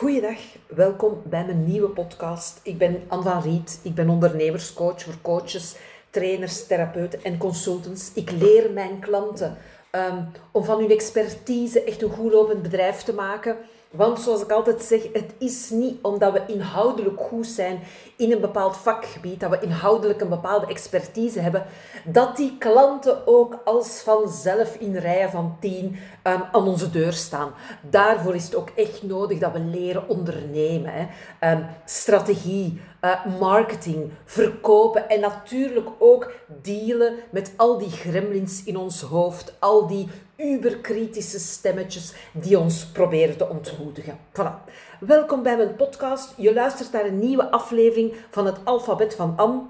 Goeiedag, welkom bij mijn nieuwe podcast. Ik ben Anne van Riet, ik ben ondernemerscoach voor coaches, trainers, therapeuten en consultants. Ik leer mijn klanten um, om van hun expertise echt een goed lopend bedrijf te maken want zoals ik altijd zeg, het is niet omdat we inhoudelijk goed zijn in een bepaald vakgebied, dat we inhoudelijk een bepaalde expertise hebben, dat die klanten ook als vanzelf in rijen van tien um, aan onze deur staan. Daarvoor is het ook echt nodig dat we leren ondernemen. Hè. Um, strategie, uh, marketing, verkopen en natuurlijk ook dealen met al die gremlins in ons hoofd, al die uberkritische stemmetjes die ons proberen te ontmoedigen. Voilà. Welkom bij mijn podcast. Je luistert naar een nieuwe aflevering van het alfabet van Anne.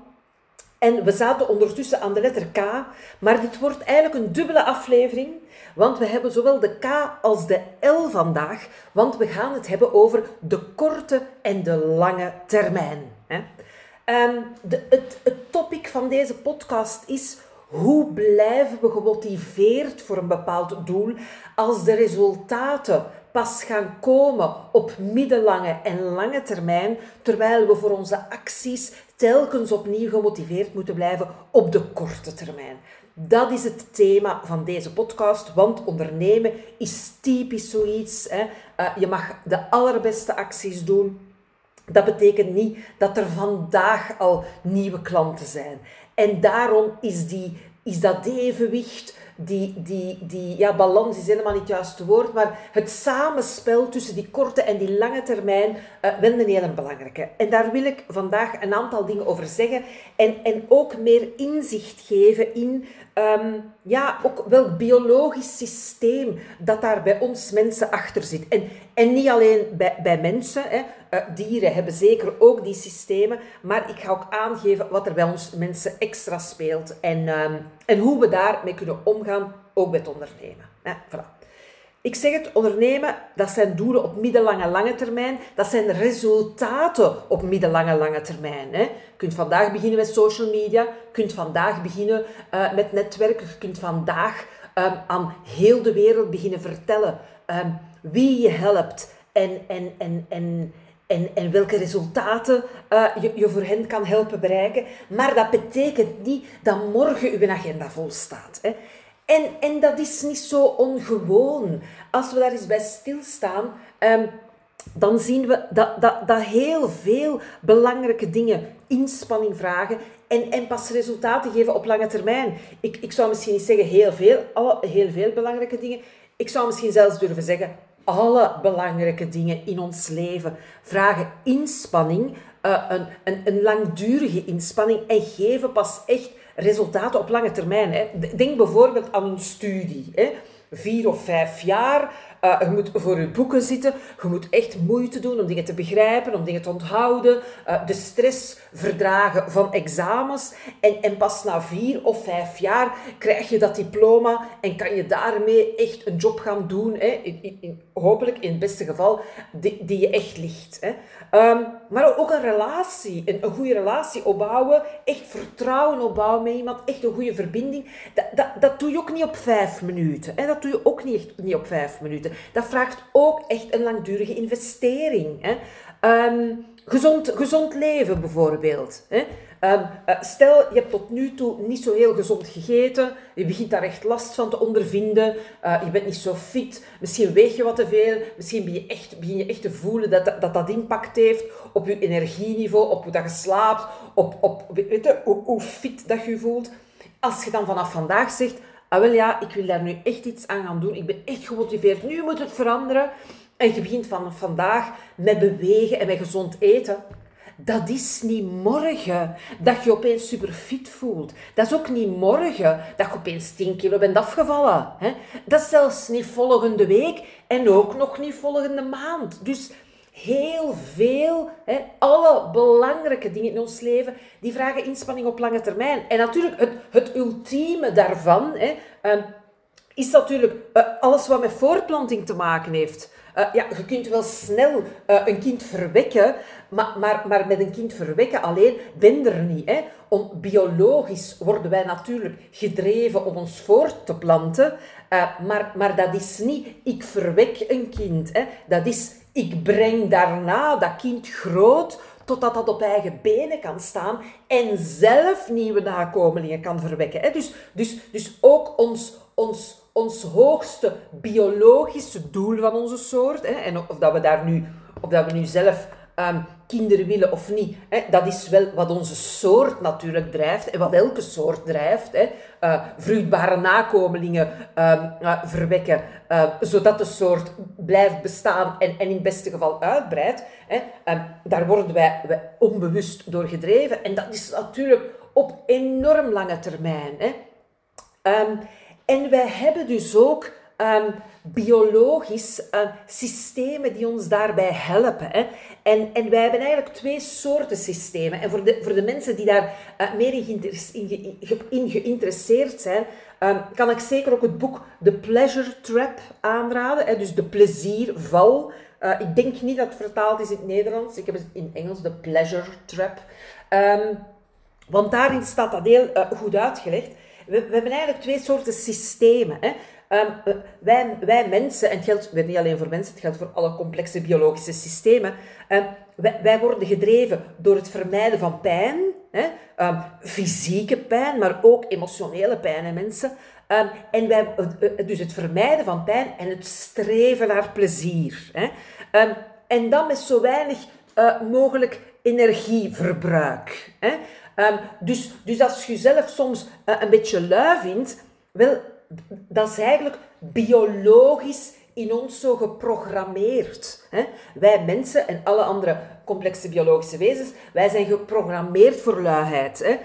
En we zaten ondertussen aan de letter K, maar dit wordt eigenlijk een dubbele aflevering, want we hebben zowel de K als de L vandaag, want we gaan het hebben over de korte en de lange termijn. Ehm, de, het, het topic van deze podcast is hoe blijven we gemotiveerd voor een bepaald doel als de resultaten pas gaan komen op middellange en lange termijn, terwijl we voor onze acties telkens opnieuw gemotiveerd moeten blijven op de korte termijn? Dat is het thema van deze podcast, want ondernemen is typisch zoiets. Hè. Uh, je mag de allerbeste acties doen. Dat betekent niet dat er vandaag al nieuwe klanten zijn. En daarom is, die, is dat evenwicht, die, die, die ja, balans is helemaal niet het juiste woord, maar het samenspel tussen die korte en die lange termijn uh, wel een hele belangrijke. En daar wil ik vandaag een aantal dingen over zeggen en, en ook meer inzicht geven in um, ja, ook welk biologisch systeem dat daar bij ons mensen achter zit. En, en niet alleen bij, bij mensen, hè. Uh, dieren hebben zeker ook die systemen, maar ik ga ook aangeven wat er bij ons mensen extra speelt en, um, en hoe we daarmee kunnen omgaan, ook het ondernemen. Voilà. Ik zeg het, ondernemen, dat zijn doelen op middellange, lange termijn. Dat zijn resultaten op middellange, lange termijn. Hè. Je kunt vandaag beginnen met social media. Je kunt vandaag beginnen uh, met netwerken. Je kunt vandaag um, aan heel de wereld beginnen vertellen um, wie je helpt en, en, en, en, en, en welke resultaten uh, je, je voor hen kan helpen bereiken. Maar dat betekent niet dat morgen uw agenda vol staat. Hè. En, en dat is niet zo ongewoon. Als we daar eens bij stilstaan, um, dan zien we dat, dat, dat heel veel belangrijke dingen inspanning vragen en, en pas resultaten geven op lange termijn. Ik, ik zou misschien niet zeggen heel veel, alle, heel veel belangrijke dingen. Ik zou misschien zelfs durven zeggen, alle belangrijke dingen in ons leven vragen inspanning, uh, een, een, een langdurige inspanning en geven pas echt resultaten op lange termijn. Hè. Denk bijvoorbeeld aan een studie. Hè. Vier of vijf jaar uh, je moet voor je boeken zitten. Je moet echt moeite doen om dingen te begrijpen, om dingen te onthouden. Uh, de stress verdragen van examens. En, en pas na vier of vijf jaar krijg je dat diploma en kan je daarmee echt een job gaan doen. Hè? In, in, hopelijk in het beste geval die, die je echt ligt. Hè? Um, maar ook een relatie, een, een goede relatie opbouwen. Echt vertrouwen opbouwen met iemand. Echt een goede verbinding. Dat, dat, dat doe je ook niet op vijf minuten. Hè? Dat doe je ook niet, niet op vijf minuten. Dat vraagt ook echt een langdurige investering. Hè. Um, gezond, gezond leven bijvoorbeeld. Hè. Um, uh, stel, je hebt tot nu toe niet zo heel gezond gegeten, je begint daar echt last van te ondervinden, uh, je bent niet zo fit, misschien weeg je wat te veel, misschien begin je echt, begin je echt te voelen dat dat, dat, dat impact heeft op je energieniveau, op hoe dat je slaapt, op, op weet je, hoe, hoe fit dat je voelt. Als je dan vanaf vandaag zegt, ah wel ja, ik wil daar nu echt iets aan gaan doen. Ik ben echt gemotiveerd. Nu moet het veranderen. En je begint vanaf vandaag met bewegen en met gezond eten. Dat is niet morgen dat je opeens super fit voelt. Dat is ook niet morgen dat je opeens 10 kilo bent afgevallen. Dat is zelfs niet volgende week en ook nog niet volgende maand. Dus heel veel, hè, alle belangrijke dingen in ons leven, die vragen inspanning op lange termijn. En natuurlijk, het, het ultieme daarvan, hè, um, is natuurlijk uh, alles wat met voortplanting te maken heeft. Uh, ja, je kunt wel snel uh, een kind verwekken, maar, maar, maar met een kind verwekken alleen ben er niet. Hè. Om, biologisch worden wij natuurlijk gedreven om ons voort te planten, maar, maar dat is niet ik verwek een kind. Hè. Dat is ik breng daarna dat kind groot totdat dat op eigen benen kan staan en zelf nieuwe nakomelingen kan verwekken. Dus, dus, dus ook ons, ons, ons hoogste biologische doel van onze soort, en of dat we daar nu, of dat we nu zelf um, kinderen willen of niet. Hè, dat is wel wat onze soort natuurlijk drijft en wat elke soort drijft. Hè. Uh, vruchtbare nakomelingen um, uh, verwekken, uh, zodat de soort blijft bestaan en, en in het beste geval uitbreidt. Hè. Um, daar worden wij, wij, onbewust door gedreven en dat is natuurlijk op enorm lange termijn. Hè. en wij hebben dus ook um, biologisch uh, systemen die ons daarbij helpen. Hè. En, en wij hebben eigenlijk twee soorten systemen. En voor de, voor de mensen die daar uh, meer in, geïnteresseerd zijn, um, kan ik zeker ook het boek The Pleasure Trap aanraden. Hè, dus de plezierval. Uh, ik denk niet dat het vertaald is in het Nederlands. Ik heb het in Engels, The Pleasure Trap. Want daarin staat dat heel goed uitgelegd. We, we, hebben eigenlijk twee soorten systemen. Hè. Um, wij, wij mensen, en het geldt weer niet alleen voor mensen, het geldt voor alle complexe biologische systemen, um, wij, wij, worden gedreven door het vermijden van pijn, hè, um, fysieke pijn, maar ook emotionele pijn in mensen. en wij, dus het vermijden van pijn en het streven naar plezier. Hè. en dan met zo weinig uh, mogelijk energieverbruik. Hè. dus, dus als je jezelf soms een beetje lui vindt, wel, dat is eigenlijk biologisch in ons zo geprogrammeerd. Hè? Wij mensen en alle andere complexe biologische wezens, wij zijn geprogrammeerd voor luiheid. Hè?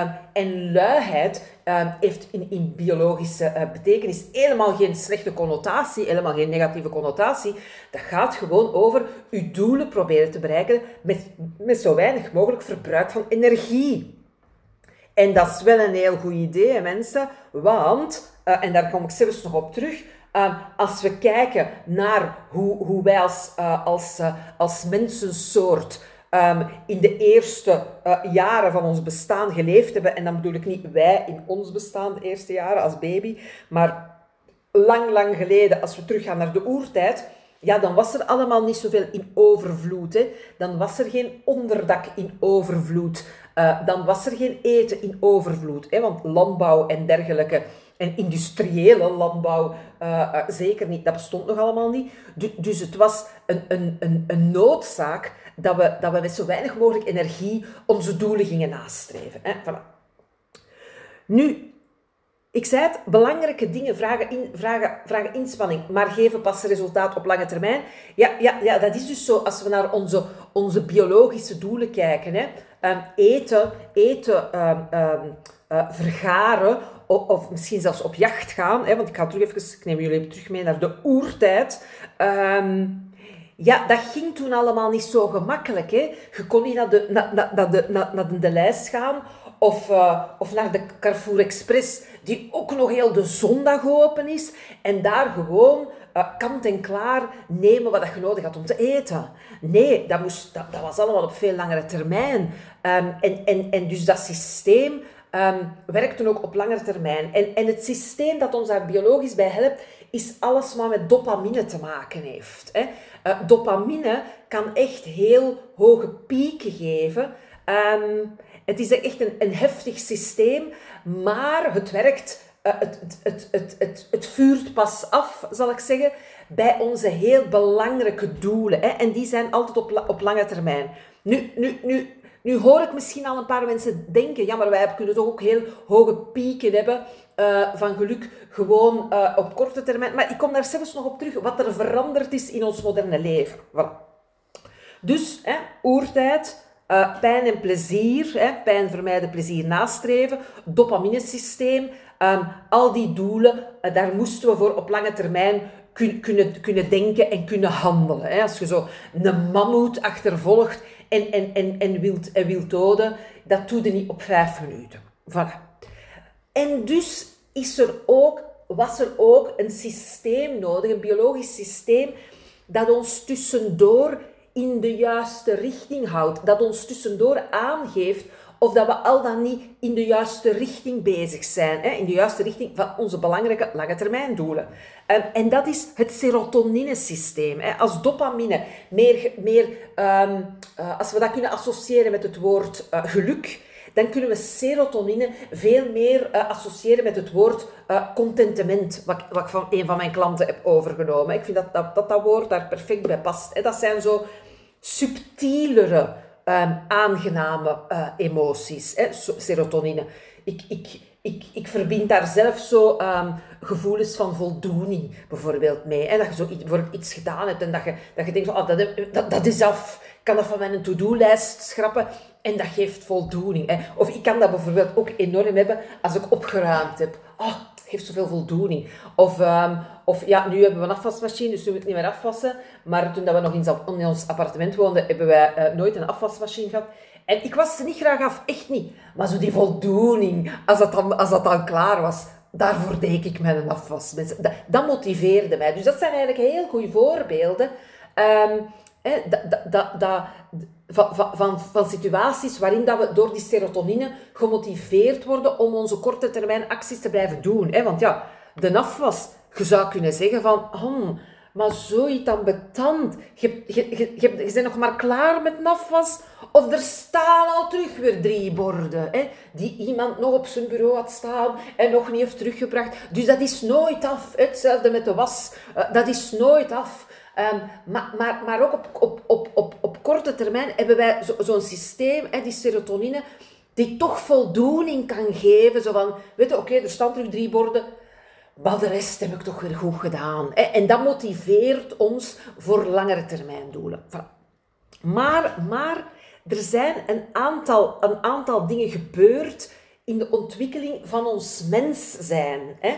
Um, en luiheid um, heeft in, in biologische uh, betekenis helemaal geen slechte connotatie, helemaal geen negatieve connotatie. Dat gaat gewoon over uw doelen proberen te bereiken met, met zo weinig mogelijk verbruik van energie. En dat is wel een heel goed idee, mensen, want uh, en daar kom ik zelfs nog op terug, uh, als we kijken naar hoe, hoe wij als, uh, als, als mensensoort um, in de eerste jaren van ons bestaan geleefd hebben, en dan bedoel ik niet wij in ons bestaan, de eerste jaren als baby, maar lang, lang geleden, als we teruggaan naar de oertijd, ja, dan was er allemaal niet zoveel in overvloed. Hè. Dan was er geen onderdak in overvloed. Uh, dan was er geen eten in overvloed. Hè, want landbouw en dergelijke en industriële landbouw uh, zeker niet. Dat bestond nog allemaal niet. dus het was een, een, een, een noodzaak dat we, dat we met zo weinig mogelijk energie onze doelen gingen nastreven. Hè? Voilà. Nu, ik zei het, belangrijke dingen vragen, vragen, vragen inspanning, maar geven pas resultaat op lange termijn. Ja, ja, ja, dat is dus zo als we naar onze, onze biologische doelen kijken. Hè. Um, eten, eten um, um, uh, vergaren of, misschien zelfs op jacht gaan. Hè, want ik ga terug even, ik neem jullie even terug mee naar de oertijd. Ja, dat ging toen allemaal niet zo gemakkelijk. Hè. Je kon niet naar de, naar, naar de, naar, de lijst gaan of, uh, of naar de Carrefour Express, die ook nog heel de zondag open is. En daar gewoon uh, kant en klaar nemen wat je nodig had om te eten. Nee, dat, moest, dat, was allemaal op veel langere termijn. Um, en, dus dat systeem um, werkten ook op langere termijn. En, het systeem dat ons daar biologisch bij helpt, is alles wat met dopamine te maken heeft. Hè. Uh, dopamine kan echt heel hoge pieken geven. Um, het is echt een, een heftig systeem, maar het werkt, uh, het, het, het, het, het, vuurt pas af, zal ik zeggen, bij onze heel belangrijke doelen. Hè. En die zijn altijd op, op lange termijn. Nu, nu, nu nu hoor ik misschien al een paar mensen denken, ja, maar wij kunnen toch ook heel hoge pieken hebben uh, van geluk gewoon uh, op korte termijn. Maar ik kom daar zelfs nog op terug, wat er veranderd is in ons moderne leven. Voilà. Dus, hè, oertijd, uh, pijn en plezier, hè, pijn vermijden, plezier nastreven, dopaminesysteem, um, al die doelen, daar moesten we voor op lange termijn kun, kunnen, kunnen denken en kunnen handelen. Hè. Als je zo een mammoet achtervolgt en, en, en, en, wilt, en wilt doden, dat doe je niet op vijf minuten. Voilà. En dus is er ook was er ook een systeem nodig, een biologisch systeem, dat ons tussendoor in de juiste richting houdt. Dat ons tussendoor aangeeft of dat we al dan niet in de juiste richting bezig zijn. Hè? In de juiste richting van onze belangrijke lange termijn doelen. Um, en dat is het serotoninesysteem. Hè? Als dopamine meer, meer um, uh, als we dat kunnen associëren met het woord uh, geluk, dan kunnen we serotonine veel meer uh, associëren met het woord uh, contentement, wat, wat ik van een van mijn klanten heb overgenomen. Ik vind dat dat, dat, dat woord daar perfect bij past. Hè? Dat zijn zo subtielere um, aangename uh, emoties, hè, serotonine. Ik, ik, ik, ik verbind daar zelf zo um, gevoelens van voldoening bijvoorbeeld mee. Hè? Dat je zo iets, iets gedaan hebt en dat je, dat je denkt, oh, dat, dat, dat is af. Ik kan dat van mijn to-do-lijst schrappen en dat geeft voldoening. Hè? Of ik kan dat bijvoorbeeld ook enorm hebben als ik opgeruimd heb. Oh, geeft zoveel voldoening. Of, um, of ja, nu hebben we een afwasmachine, dus nu moet ik niet meer afwassen. Maar toen dat we nog in, ons appartement woonden, hebben wij uh, nooit een afwasmachine gehad. En ik was ze niet graag af, echt niet. Maar zo die voldoening, als dat dan, als dat dan klaar was, daarvoor deed ik een afwas. Dat, dat motiveerde mij. Dus dat zijn eigenlijk heel goede voorbeelden. Um, dat, dat, dat, van, van, van, situaties waarin dat we door die serotonine gemotiveerd worden om onze korte termijn acties te blijven doen. Hè? Want ja, de afwas, je zou kunnen zeggen van, oh, maar zoiets ambetant. Je, je, je, je, je bent nog maar klaar met een afwas. Of er staan al terug weer drie borden. Hè, die iemand nog op zijn bureau had staan en nog niet heeft teruggebracht. Dus dat is nooit af. Hetzelfde met de was. Uh, dat is nooit af. Um, maar, maar, maar ook op, op, op, op, op korte termijn hebben wij zo'n zo systeem, hè, die serotonine, die toch voldoening kan geven. Zo van, weet je, oké, er staan terug drie borden, maar de rest heb ik toch weer goed gedaan. Hè. En dat motiveert ons voor langere termijn doelen. Maar, maar er zijn een aantal, een aantal dingen gebeurd in de ontwikkeling van ons mens zijn. Hè.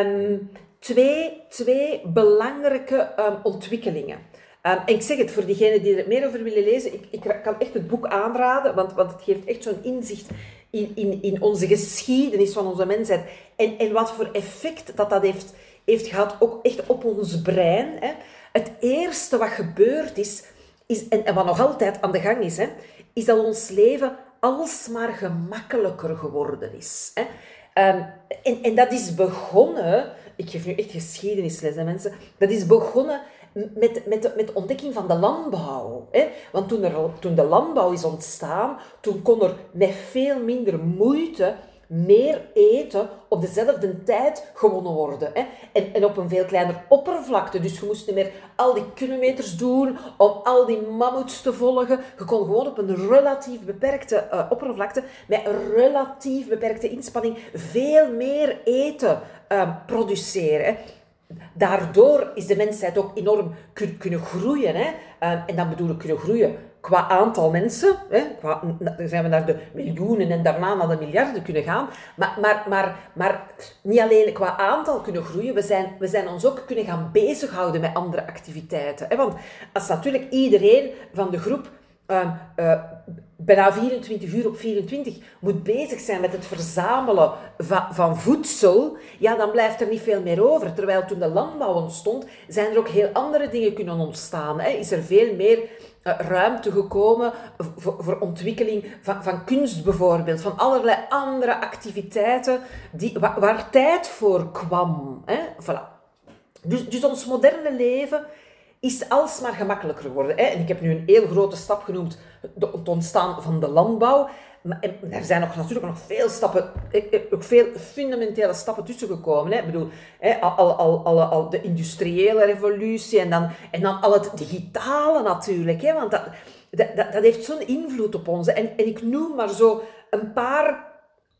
Um, twee, twee belangrijke um, ontwikkelingen. Um, en ik zeg het voor diegenen die er meer over willen lezen, ik, ik kan echt het boek aanraden, want, want het geeft echt zo'n inzicht in, in, in onze geschiedenis van onze mensheid. En, en wat voor effect dat dat heeft, heeft gehad, ook echt op ons brein. Hè. Het eerste wat gebeurd is, is en, wat nog altijd aan de gang is, hè, is dat ons leven alsmaar gemakkelijker geworden is. Hè. Um, en, en dat is begonnen ik geef nu echt geschiedenisles aan mensen, dat is begonnen met, met, de, met de ontdekking van de landbouw. Hè? Want toen, er, toen de landbouw is ontstaan, toen kon er met veel minder moeite meer eten op dezelfde tijd gewonnen worden. Hè? En, en op een veel kleiner oppervlakte. Dus je moest niet meer al die kilometers doen om al die mammoets te volgen. Je kon gewoon op een relatief beperkte uh, oppervlakte, met relatief beperkte inspanning, veel meer eten uh, produceren. Daardoor is de mensheid ook enorm kunnen groeien. Hè? Uh, en dan bedoel ik kunnen groeien qua aantal mensen, hè, qua, zijn we naar de miljoenen en daarna naar de miljarden kunnen gaan, maar, maar, maar, maar niet alleen qua aantal kunnen groeien, we zijn, we zijn ons ook kunnen gaan bezighouden met andere activiteiten. Hè. Want als natuurlijk iedereen van de groep uh, uh, bijna 24 uur op 24 moet bezig zijn met het verzamelen van, voedsel, ja, dan blijft er niet veel meer over. Terwijl toen de landbouw ontstond, zijn er ook heel andere dingen kunnen ontstaan. Hè. Is er veel meer ruimte gekomen voor, voor ontwikkeling van, van, kunst bijvoorbeeld, van allerlei andere activiteiten die, waar, waar tijd voor kwam. Hè? Voilà. Dus, dus ons moderne leven is alsmaar gemakkelijker geworden. Hè? En ik heb nu een heel grote stap genoemd, het ontstaan van de landbouw. Maar er zijn nog, natuurlijk nog veel stappen, ook veel fundamentele stappen tussen gekomen. Hè. Ik bedoel, hè, al, al, al, de industriële revolutie en dan, en dan al het digitale natuurlijk. Hè, want dat, dat, dat heeft zo'n invloed op ons. En, ik noem maar zo een paar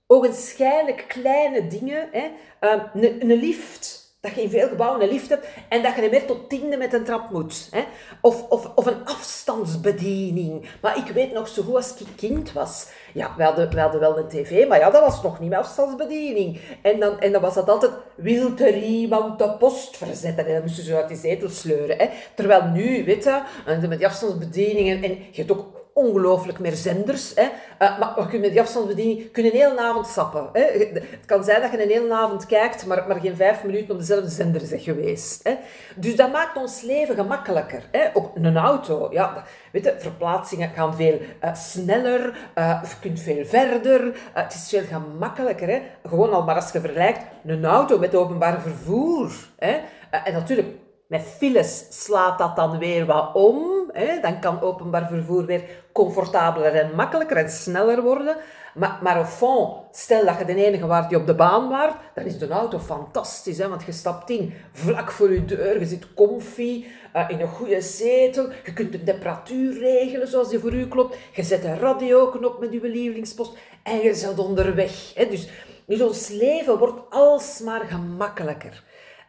ogenschijnlijk kleine dingen. Hè. Um, een, een lift dat je in veel gebouwen een lift hebt en dat je niet meer tot tiende met een trap moet. Hè? Of, of, of een afstandsbediening. Maar ik weet nog zo goed als ik kind was. Ja, we hadden, we hadden wel een tv, maar ja, dat was nog niet met afstandsbediening. En dan, en dan was dat altijd, wil er iemand de post verzetten? En dan moesten ze uit die zetel sleuren. Hè? Terwijl nu, weet je, met die afstandsbedieningen, en je hebt ook ongelooflijk meer zenders. Hè. Uh, maar we kunnen die afstandsbediening kunnen een hele avond sappen. Hè. Het kan zijn dat je een hele avond kijkt, maar, maar geen vijf minuten op dezelfde zender is geweest. Hè. Dus dat maakt ons leven gemakkelijker. Hè. Ook een auto, ja, weet je, verplaatsingen gaan veel uh, sneller, uh, je kunt veel verder. het is veel gemakkelijker. Hè. Gewoon al maar als je vergelijkt een auto met openbaar vervoer. Hè. en natuurlijk, met files slaat dat dan weer wat om. Hè? Dan kan openbaar vervoer weer comfortabeler en makkelijker en sneller worden. Maar, maar au fond, stel dat je de enige waard die op de baan waart, dan is de auto fantastisch. Hè? Want je stapt in, vlak voor je deur, je zit comfy, uh, in een goede zetel. Je kunt de temperatuur regelen zoals die voor u klopt. Je zet een radio op met je lievelingspost en je zit onderweg. Hè? Dus, dus ons leven wordt alsmaar gemakkelijker.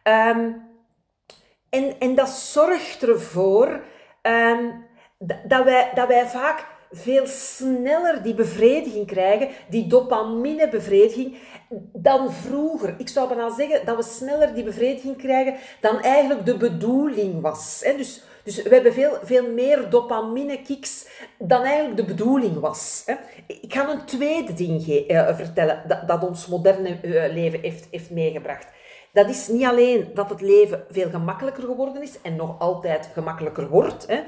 Um, en, en dat zorgt ervoor um, dat, wij, dat wij vaak veel sneller die bevrediging krijgen, die dopaminebevrediging, dan vroeger. Ik zou bijna zeggen dat we sneller die bevrediging krijgen dan eigenlijk de bedoeling was. Dus, dus we hebben veel, veel meer dopamine-kicks dan eigenlijk de bedoeling was. Ik ga een tweede ding uh, vertellen dat, ons moderne uh, leven heeft, heeft meegebracht dat is niet alleen dat het leven veel gemakkelijker geworden is en nog altijd gemakkelijker wordt, hè,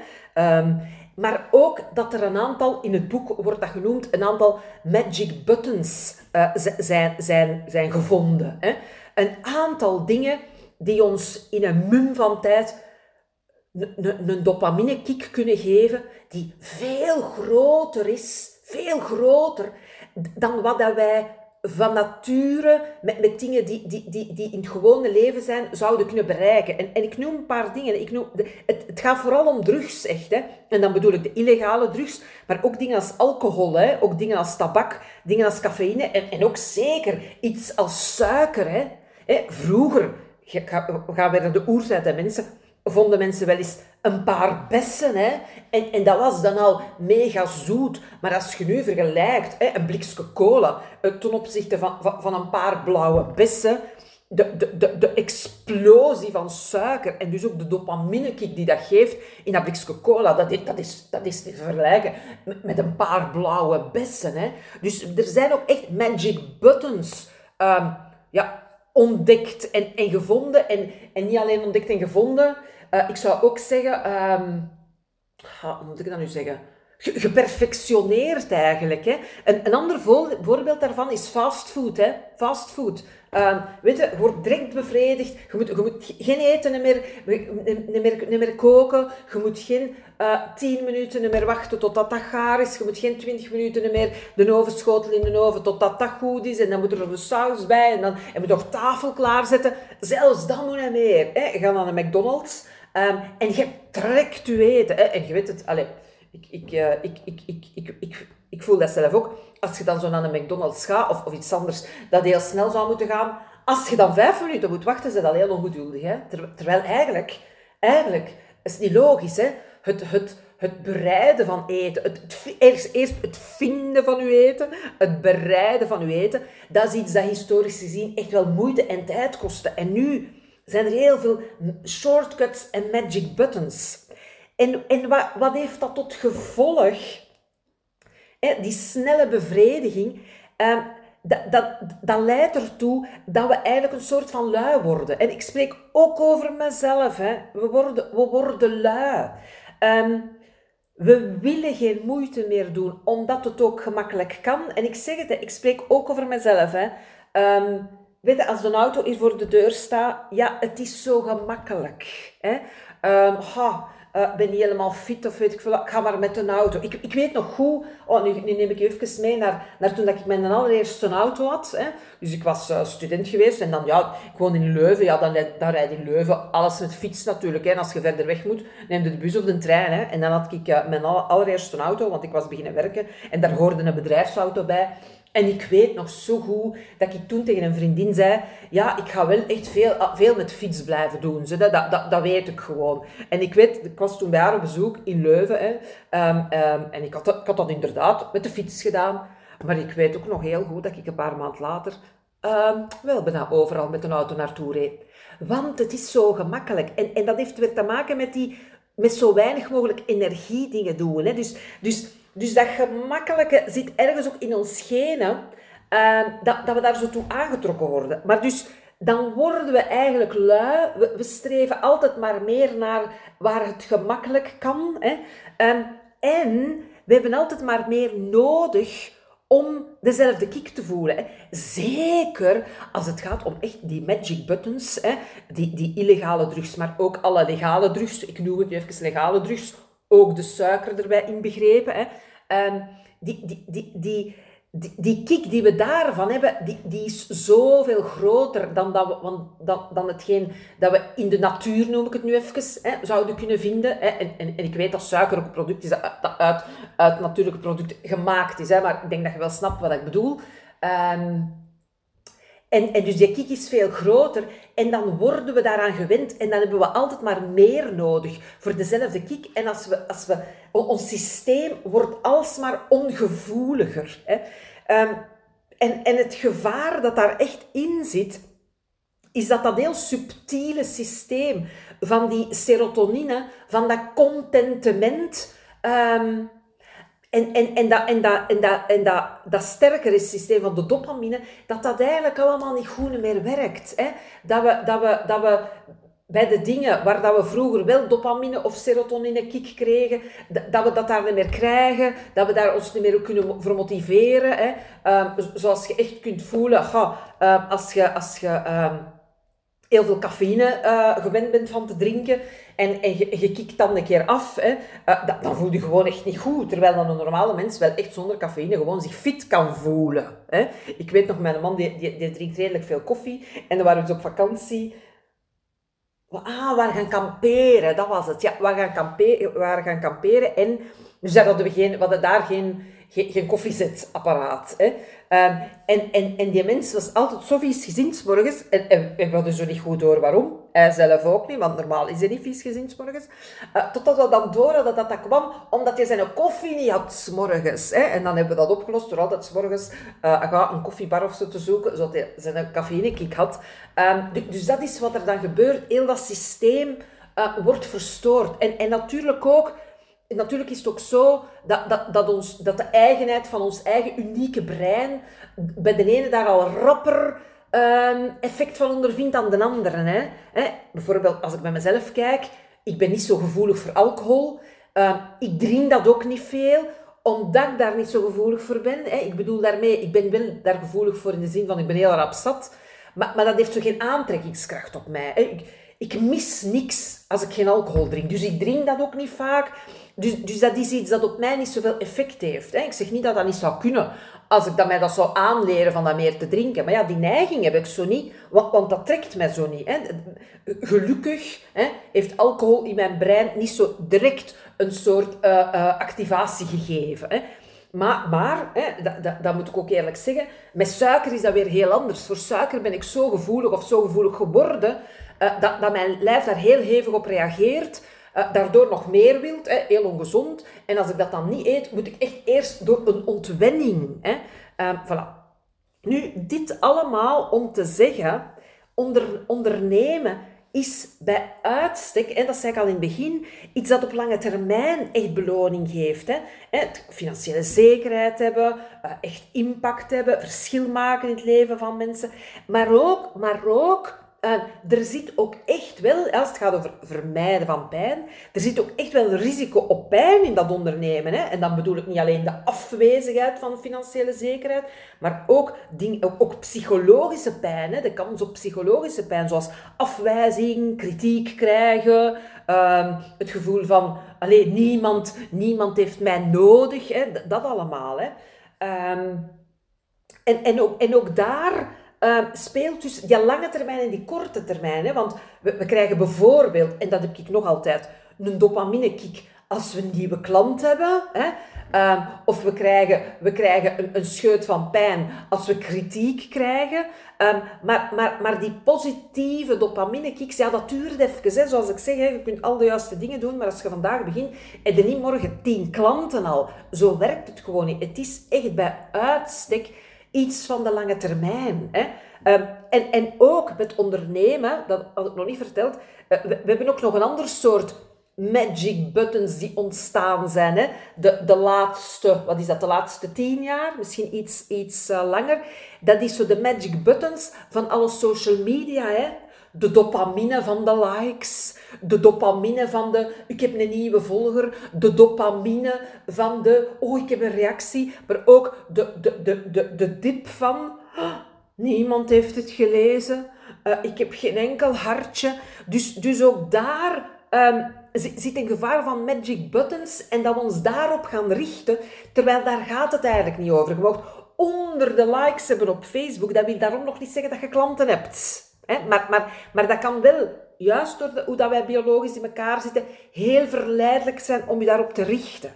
um, maar ook dat er een aantal, in het boek wordt dat genoemd, een aantal magic buttons uh, zijn, zijn, zijn gevonden. Hè. Een aantal dingen die ons in een mum van tijd een dopamine-kick kunnen geven die veel groter is, veel groter dan wat dat wij van nature, met, met dingen die, die, die, die in het gewone leven zijn, zouden kunnen bereiken. En, en ik noem een paar dingen. Ik noem, het, het gaat vooral om drugs, echt. Hè. En dan bedoel ik de illegale drugs, maar ook dingen als alcohol, hè. ook dingen als tabak, dingen als cafeïne en, en ook zeker iets als suiker. Hè. Hè, vroeger, gaan we naar de oerzijde mensen, vonden mensen wel eens een paar bessen. Hè? En, en dat was dan al mega zoet. Maar als je nu vergelijkt, hè, een blikje cola eh, ten opzichte van, van, een paar blauwe bessen, de, de, de, de explosie van suiker en dus ook de dopamine-kick die dat geeft in dat blikje cola, dat is, dat is, dat is te vergelijken met, met een paar blauwe bessen. Hè? Dus er zijn ook echt magic buttons. Um, ja, ontdekt en, en gevonden. En, en niet alleen ontdekt en gevonden. Uh, ik zou ook zeggen... Um, hoe moet ik dat nu zeggen? geperfectioneerd eigenlijk. Hè. Een, een ander voorbeeld daarvan is fastfood. Hè. Fastfood. Um, weet je, je wordt direct bevredigd. Je moet, je moet geen eten meer, meer, niet meer koken. Je moet geen uh, 10 minuten meer wachten totdat dat gaar is. Je moet geen 20 minuten meer de oven schotelen in de oven totdat dat goed is. En dan moet er nog de saus bij. En dan en moet je nog tafel klaarzetten. Zelfs dat moet niet meer. Hè. Je gaat naar de McDonald's. Um, en je trekt je eten. Hè. En je weet het... Allez, ik, ik, uh, ik, ik, ik, ik, ik, ik voel dat zelf ook. Als je dan zo naar een McDonald's gaat of, of iets anders, dat heel snel zou moeten gaan. Als je dan vijf minuten moet wachten, is dat heel ongeduldig. Hè? terwijl eigenlijk, eigenlijk, is niet logisch, hè? Het, het, het bereiden van eten, het, het, eerst, eerst het vinden van uw eten, het bereiden van uw eten, dat is iets dat historisch gezien echt wel moeite en tijd kostte. En nu zijn er heel veel shortcuts en magic buttons. En, en wat, wat heeft dat tot gevolg? Die snelle bevrediging, eh, dat, dat, dat leidt ertoe dat we eigenlijk een soort van lui worden. En ik spreek ook over mezelf. Hè. We, worden, we worden lui. Um, we willen geen moeite meer doen, omdat het ook gemakkelijk kan. En ik zeg het, ik spreek ook over mezelf. Hè. Um, weet als een auto hier voor de deur staat, ja, het is zo gemakkelijk. Hè. Um, ha, uh, ben niet helemaal fit of weet ik veel. Ik ga maar met een auto. Ik, ik weet nog goed, oh, nu, nu neem ik je even mee naar, naar toen dat ik mijn allereerste auto had. Hè. Dus ik was uh, student geweest en dan, ja, ik woon in Leuven. Ja, dan, dan rijd in Leuven. Alles met fiets natuurlijk. Hè. En als je verder weg moet, neem je de bus of de trein. Hè. En dan had ik uh, mijn allereerste auto, want ik was beginnen werken. En daar hoorde een bedrijfsauto bij. En ik weet nog zo goed dat ik toen tegen een vriendin zei: Ja, ik ga wel echt veel, veel met fiets blijven doen. Dat, dat, dat, weet ik gewoon. En ik weet, ik was toen bij haar op bezoek in Leuven. Um, um, en ik had, dat, ik had inderdaad met de fiets gedaan. Maar ik weet ook nog heel goed dat ik een paar maanden later um, wel bijna overal met een auto naartoe reed. Want het is zo gemakkelijk. En, en dat heeft weer te maken met die met zo weinig mogelijk energie dingen doen. Hè. Dus, dus Dus dat gemakkelijke zit ergens ook in ons genen, ehm, dat, dat we daar zo toe aangetrokken worden. Maar dus dan worden we eigenlijk lui. We, we, streven altijd maar meer naar waar het gemakkelijk kan. Hè. Ehm, en we hebben altijd maar meer nodig om dezelfde kick te voelen. Hè. Zeker als het gaat om echt die magic buttons, hè, die, die illegale drugs, maar ook alle legale drugs. Ik noem het nu even legale drugs, ook de suiker erbij inbegrepen. Hè. Um, die, die, die, die, die, kick die we daarvan hebben, die, die is zoveel groter dan, dat we, want, dan, dan hetgeen dat we in de natuur, noem ik het nu even, hè, zouden kunnen vinden. Hè. En, en, en, ik weet dat suiker ook een product is dat uit, uit, natuurlijke product gemaakt is, hè, maar ik denk dat je wel snapt wat ik bedoel. Um, en, en dus die kick is veel groter en dan worden we daaraan gewend en dan hebben we altijd maar meer nodig voor dezelfde kick. En als we, als we, ons systeem wordt alsmaar ongevoeliger. Hè. Um, en, en het gevaar dat daar echt in zit, is dat dat heel subtiele systeem van die serotonine, van dat contentement, um, en, en, en, dat, en, dat, en, dat, en dat, dat sterkere systeem van de dopamine, dat dat eigenlijk allemaal niet goed meer werkt. Hè? Dat, we, dat, we, dat we bij de dingen waar dat we vroeger wel dopamine of serotonine kick kregen, dat we dat daar niet meer krijgen, dat we daar ons niet meer kunnen voor motiveren. Hè? Um, zoals je echt kunt voelen, ga, uh, als je, als je um, heel veel cafeïne uh, gewend bent van te drinken en, en je, kikt dan een keer af, hè, uh, dan voel je gewoon echt niet goed. Terwijl dan een normale mens wel echt zonder cafeïne gewoon zich fit kan voelen. Hè. Ik weet nog, mijn man die, die, die drinkt redelijk veel koffie en dan waren we dus op vakantie. Ah, we gaan kamperen, dat was het. Ja, we gaan kamperen, gaan kamperen en dus hadden we, geen, we hadden daar geen geen, koffiezetapparaat. Hè. Um, en, en, en die mens was altijd zo vies gezien morgens. En, en, we hadden zo niet goed door waarom. Hij zelf ook niet, want normaal is hij niet vies gezien morgens. Uh, totdat we dan door hadden dat dat kwam omdat hij zijn koffie niet had morgens. Hè. En dan hebben we dat opgelost door altijd morgens uh, een koffiebar of zo te zoeken, zodat hij zijn cafeïnekick had. Um, dus dat is wat er dan gebeurt. Heel dat systeem uh, wordt verstoord. En, en natuurlijk ook natuurlijk is het ook zo dat, dat, dat, ons, dat de eigenheid van ons eigen unieke brein bij de ene daar al rapper um, effect van ondervindt dan de andere. Hè? Hè? Bijvoorbeeld als ik bij mezelf kijk, ik ben niet zo gevoelig voor alcohol. Uh, ik drink dat ook niet veel, omdat ik daar niet zo gevoelig voor ben. Hè? Ik bedoel daarmee, ik ben wel daar gevoelig voor in de zin van ik ben heel rap zat. Maar, maar dat heeft zo geen aantrekkingskracht op mij. Ik, ik mis niks als ik geen alcohol drink. Dus ik drink dat ook niet vaak. Dus, dus dat is iets dat op mij niet zoveel effect heeft. Hè. Ik zeg niet dat dat niet zou kunnen als ik dat mij dat zou aanleren van dat meer te drinken. Maar ja, die neiging heb ik zo niet, want, dat trekt mij zo niet. Hè. Gelukkig hè, heeft alcohol in mijn brein niet zo direct een soort uh, uh, activatie gegeven. Hè. Maar, hè, dat, dat, dat, moet ik ook eerlijk zeggen, met suiker is dat weer heel anders. Voor suiker ben ik zo gevoelig of zo gevoelig geworden, uh, dat, dat mijn lijf daar heel hevig op reageert uh, daardoor nog meer wilt, hè, heel ongezond. En als ik dat dan niet eet, moet ik echt eerst door een ontwenning. Hè. Uh, voilà. Nu, dit allemaal om te zeggen, onder, ondernemen is bij uitstek, en dat zei ik al in het begin, iets dat op lange termijn echt beloning geeft. Hè. Financiële zekerheid hebben, eh, echt impact hebben, verschil maken in het leven van mensen, maar ook, maar ook uh, er zit ook echt wel, als het gaat over vermijden van pijn, er zit ook echt wel risico op pijn in dat ondernemen. Hè? En dan bedoel ik niet alleen de afwezigheid van financiële zekerheid, maar ook, ding, ook, psychologische pijn. Hè? De kans op psychologische pijn, zoals afwijzing, kritiek krijgen, uh, het gevoel van alleen niemand, niemand heeft mij nodig, hè? dat allemaal. Hè? Um, en, en, ook, en ook daar uh, speelt dus die lange termijn en die korte termijn. Hè? Want we, we, krijgen bijvoorbeeld, en dat heb ik nog altijd, een dopamine-kick als we een nieuwe klant hebben. Hè? Uh, of we krijgen, we krijgen een, een scheut van pijn als we kritiek krijgen. Um, maar, maar, maar die positieve dopamine-kicks, ja, dat duurt even. Hè. Zoals ik zeg, hè, je kunt al de juiste dingen doen, maar als je vandaag begint, en je niet morgen tien klanten al. Zo werkt het gewoon niet. Het is echt bij uitstek iets van de lange termijn. Hè. Um, en, en ook met ondernemen, dat had ik nog niet verteld, uh, we, hebben ook nog een ander soort magic buttons die ontstaan zijn. Hè? De, de laatste, wat is dat, de laatste tien jaar, misschien iets, iets uh, langer. Dat is zo de magic buttons van alle social media. Hè? De dopamine van de likes, de dopamine van de ik heb een nieuwe volger, de dopamine van de oh ik heb een reactie, maar ook de, de, de, de, de dip van oh, niemand heeft het gelezen, uh, ik heb geen enkel hartje. Dus, dus ook daar um, zit een gevaar van magic buttons en dat we ons daarop gaan richten, terwijl daar gaat het eigenlijk niet over. Je onder de likes hebben op Facebook, dat wil daarom nog niet zeggen dat je klanten hebt. Maar, maar, maar dat kan wel, juist door hoe dat wij biologisch in elkaar zitten, heel verleidelijk zijn om je daarop te richten.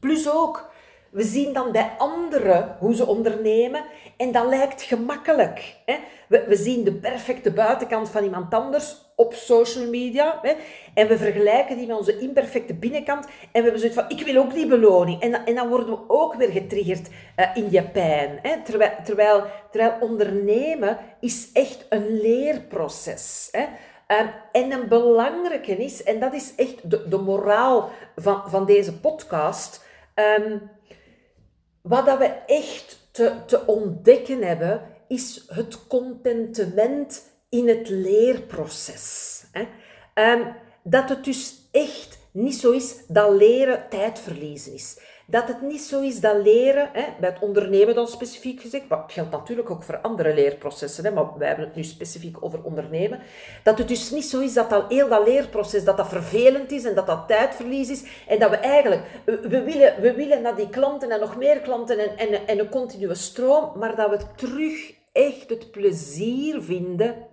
Plus ook, we zien dan bij anderen hoe ze ondernemen en dat lijkt gemakkelijk. Hè? We, we, zien de perfecte buitenkant van iemand anders op social media hè? en we vergelijken die met onze imperfecte binnenkant en we hebben zoiets van, ik wil ook die beloning. En, en dan worden we ook weer getriggerd uh, in je pijn. Hè? Terwijl, terwijl, terwijl ondernemen is echt een leerproces. Hè? Uh, en een belangrijke is, en dat is echt de, de moraal van, van deze podcast... Um, wat dat we echt te, te ontdekken hebben, is het contentement in het leerproces. Um, dat het dus echt niet zo is dat leren tijdverliezen is. Dat het niet zo is dat leren, hè, bij het ondernemen dan specifiek gezegd, maar het geldt natuurlijk ook voor andere leerprocessen, hè, maar wij hebben het nu specifiek over ondernemen, dat het dus niet zo is dat dat heel dat leerproces, dat dat vervelend is en dat dat tijdverlies is en dat we eigenlijk, we willen, we willen naar die klanten en nog meer klanten en, en, en een continue stroom, maar dat we terug echt het plezier vinden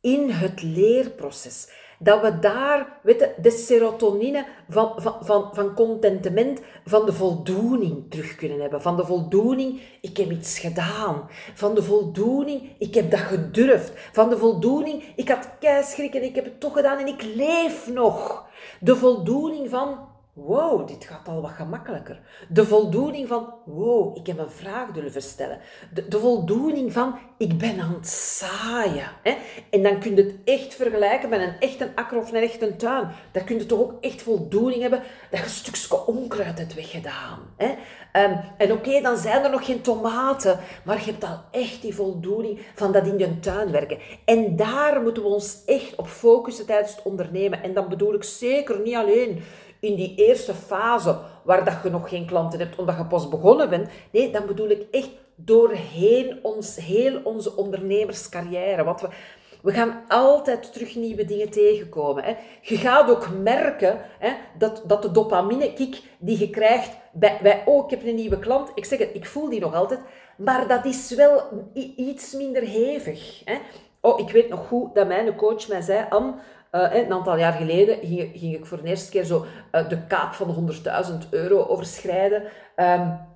in het leerproces dat we daar de serotonine van, van, van, van contentement, van de voldoening terug kunnen hebben. Van de voldoening, ik heb iets gedaan. Van de voldoening, ik heb dat gedurfd. Van de voldoening, ik had keischrik en ik heb het toch gedaan en ik leef nog. De voldoening van, wow, dit gaat al wat gemakkelijker. De voldoening van, wow, ik heb een vraag durven stellen. De, voldoening van, ik ben aan het zaaien. Hè? En dan kun je het echt vergelijken met een echte akker of een echte tuin. Daar kun je toch ook echt voldoening hebben dat je een stukje onkruid hebt weggedaan. Hè? Um, en oké, dan zijn er nog geen tomaten, maar je hebt al echt die voldoening van dat in je tuin werken. En daar moeten we ons echt op focussen tijdens het ondernemen. En dan bedoel ik zeker niet alleen in die eerste fase waar dat je nog geen klanten hebt omdat je pas begonnen bent. Nee, dan bedoel ik echt doorheen ons, heel onze ondernemerscarrière. Want we, we gaan altijd terug nieuwe dingen tegenkomen. Hè. Je gaat ook merken hè, dat, dat de dopamine-kick die je krijgt bij, bij, oh, ik heb een nieuwe klant. Ik zeg het, ik voel die nog altijd. Maar dat is wel iets minder hevig. Hè. Oh, ik weet nog goed dat mijn coach mij zei, Anne, uh, een aantal jaar geleden ging, ik voor de eerste keer zo uh, de kaap van de 100.000 euro overschrijden. Um,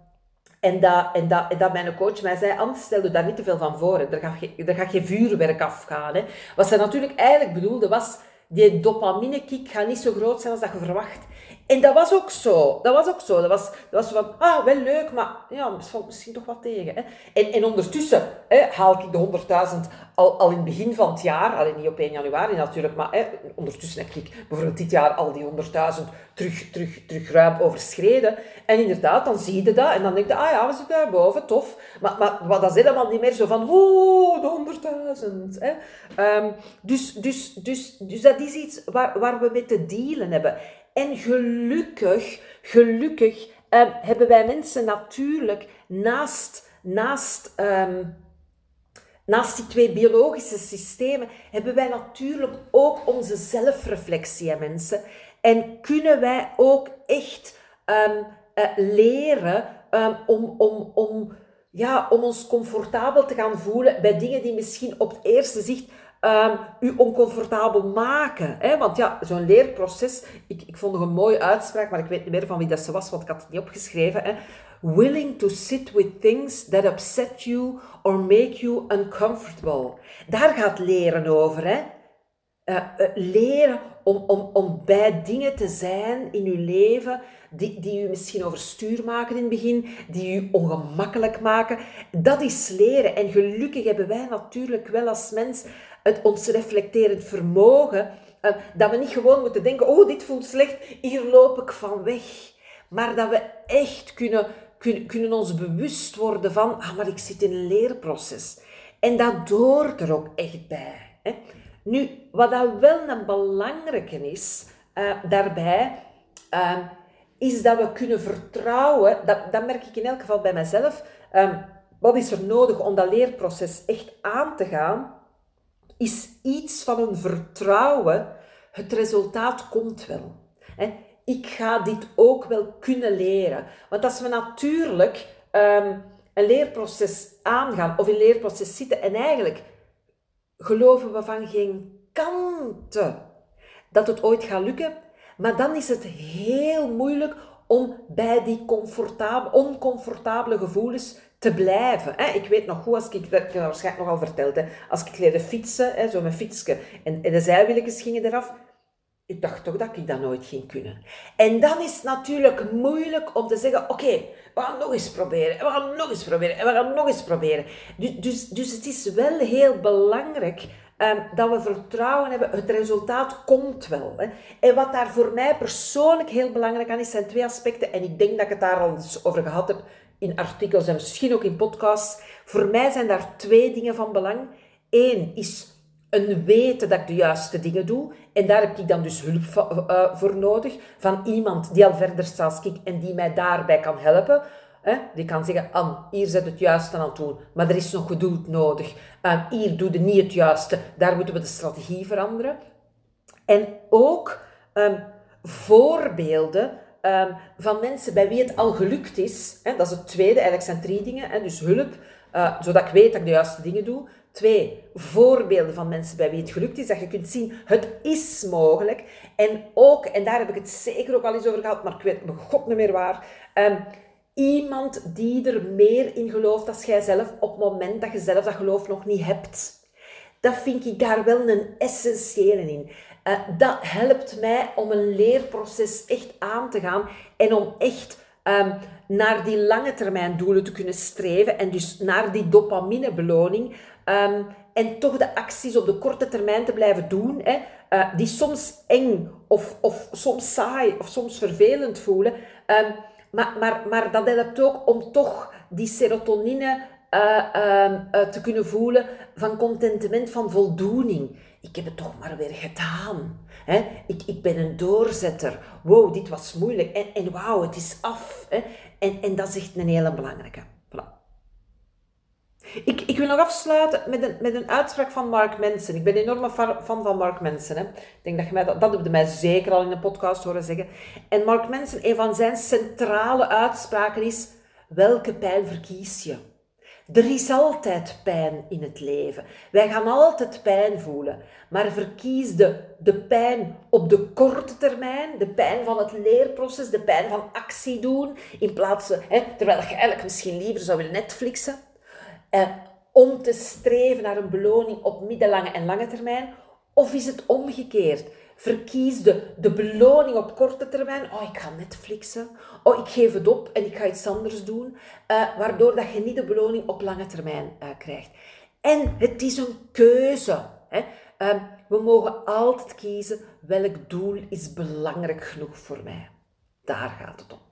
en dat, en, dat, dat mijn coach mij zei, Ant, stel je daar niet te veel van voor. Hè. Er, gaat geen, er vuurwerk afgaan. Hè. Wat ze natuurlijk eigenlijk bedoelde was, die dopamine-kick gaat niet zo groot zijn als dat je verwacht. En dat was ook zo. Dat was ook zo. Dat was, dat was van, ah, wel leuk, maar ja, valt misschien toch wat tegen. Hè? En, en ondertussen hè, haal ik de 100.000 al, al in het begin van het jaar, alleen niet op 1 januari natuurlijk, maar hè, ondertussen heb ik bijvoorbeeld dit jaar al die 100.000 terug, terug, terug ruim overschreden. En inderdaad, dan zie je dat en dan denk je, ah ja, we zitten daar boven, tof. Maar, maar, maar dat is helemaal niet meer zo van, oh, de 100.000. Um, dus, dus, dus, dus dat is iets waar, waar we mee te dealen hebben. En gelukkig, gelukkig um, hebben wij mensen natuurlijk naast, naast, um, naast die twee biologische systemen, hebben wij natuurlijk ook onze zelfreflectie aan mensen. En kunnen wij ook echt um, uh, leren om, om, om, ja, om ons comfortabel te gaan voelen bij dingen die misschien op het eerste zicht um, u oncomfortabel maken. Hè? Want ja, zo'n leerproces, ik, ik vond nog een mooie uitspraak, maar ik weet niet meer van wie dat ze was, want ik had het niet opgeschreven. Hè? Willing to sit with things that upset you or make you uncomfortable. Daar gaat leren over. Hè? Uh, uh, leren om, om, om bij dingen te zijn in uw leven die, die u misschien overstuur maken in het begin, die u ongemakkelijk maken. Dat is leren. En gelukkig hebben wij natuurlijk wel als mens het ons reflecterend vermogen Uh, dat we niet gewoon moeten denken, oh, dit voelt slecht, hier loop ik van weg. Maar dat we echt kunnen, kunnen, kunnen ons bewust worden van, ah, maar ik zit in een leerproces. En dat hoort er ook echt bij. Hè. Nu, wat dat wel een belangrijke is, uh, daarbij, uh, is dat we kunnen vertrouwen, dat, dat merk ik in elk geval bij mezelf, um, wat is er nodig om dat leerproces echt aan te gaan, is iets van een vertrouwen. Het resultaat komt wel. Ik ga dit ook wel kunnen leren. Want als we natuurlijk um, een leerproces aangaan of in een leerproces zitten en eigenlijk geloven we van geen kanten dat het ooit gaat lukken, maar dan is het heel moeilijk om bij die oncomfortabele gevoelens te blijven. Ik weet nog goed, als ik, dat ik waarschijnlijk nogal verteld, als ik leerde fietsen, zo mijn fietsje, en, de zijwieltjes gingen eraf, ik dacht toch dat ik dat nooit ging kunnen. En dan is het natuurlijk moeilijk om te zeggen, oké, we gaan nog eens proberen, we gaan nog eens proberen, en we gaan nog eens proberen. Dus, dus, dus het is wel heel belangrijk um, dat we vertrouwen hebben, het resultaat komt wel. Hè. En wat daar voor mij persoonlijk heel belangrijk aan is, zijn twee aspecten. En ik denk dat ik het daar al eens over gehad heb in artikels en misschien ook in podcasts. Voor mij zijn daar twee dingen van belang. Eén is een weten dat ik de juiste dingen doe. En daar heb ik dan dus hulp uh, voor nodig. Van iemand die al verder staat als ik en die mij daarbij kan helpen. Die kan zeggen, Anne, hier zit het juiste aan het doen, maar er is nog geduld nodig. Uh, hier doe je niet het juiste, daar moeten we de strategie veranderen. En ook um, voorbeelden um, van mensen bij wie het al gelukt is. Hè, dat is het tweede, eigenlijk zijn drie dingen. Hè, dus hulp, uh, zodat ik weet dat ik de juiste dingen doe. Twee, voorbeelden van mensen bij wie het gelukt is. Dat je kunt zien, het is mogelijk. En ook, en daar heb ik het zeker ook al eens over gehad, maar ik weet mijn god niet meer waar. Um, Iemand die er meer in gelooft als jij zelf op het moment dat je zelf dat geloof nog niet hebt. Dat vind ik daar wel een essentiële in. Uh, dat helpt mij om een leerproces echt aan te gaan en om echt um, naar die lange termijn doelen te kunnen streven en dus naar die dopaminebeloning um, en toch de acties op de korte termijn te blijven doen, hè, uh, die soms eng of, of soms saai of soms vervelend voelen. Um, maar, maar, maar dat helpt ook om toch die serotonine uh, te kunnen voelen van contentement, van voldoening. Ik heb het toch maar weer gedaan. Hè? Ik, ik ben een doorzetter. Wow, dit was moeilijk. En, en wauw, het is af. En, en dat is echt een hele belangrijke. Ik, ik wil nog afsluiten met een, met een uitspraak van Mark Mensen. Ik ben een enorme fan van Mark Mensen. Hè. Ik denk dat je mij dat, dat heb je mij zeker al in een podcast horen zeggen. En Mark Mensen, een van zijn centrale uitspraken is: welke pijn verkies je? Er is altijd pijn in het leven. Wij gaan altijd pijn voelen. Maar verkies de, de pijn op de korte termijn, de pijn van het leerproces, de pijn van actie doen, in plaats van, hè, terwijl je eigenlijk misschien liever zou willen Netflixen eh, om te streven naar een beloning op middellange en lange termijn? Of is het omgekeerd? Verkies de, de beloning op korte termijn. Oh, ik ga Netflixen. Oh, ik geef het op en ik ga iets anders doen. Uh, waardoor dat je niet de beloning op lange termijn uh, krijgt. En het is een keuze. Hè? Uh, we mogen altijd kiezen welk doel is belangrijk genoeg voor mij. Daar gaat het om.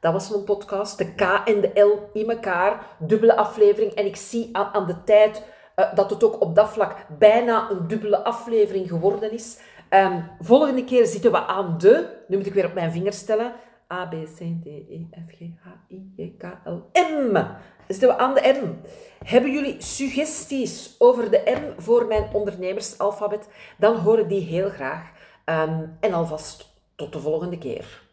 Dat was mijn podcast. De K en de L in elkaar. Dubbele aflevering. En ik zie aan de tijd uh, dat het ook op dat vlak bijna een dubbele aflevering geworden is. Um, volgende keer zitten we aan de... Nu moet ik weer op mijn vinger stellen. A, B, C, D, E, F, G, H, I, J, K, L, M. Zitten we aan de M. Hebben jullie suggesties over de M voor mijn ondernemersalfabet? Dan hoor ik die heel graag. Um, en alvast tot de volgende keer.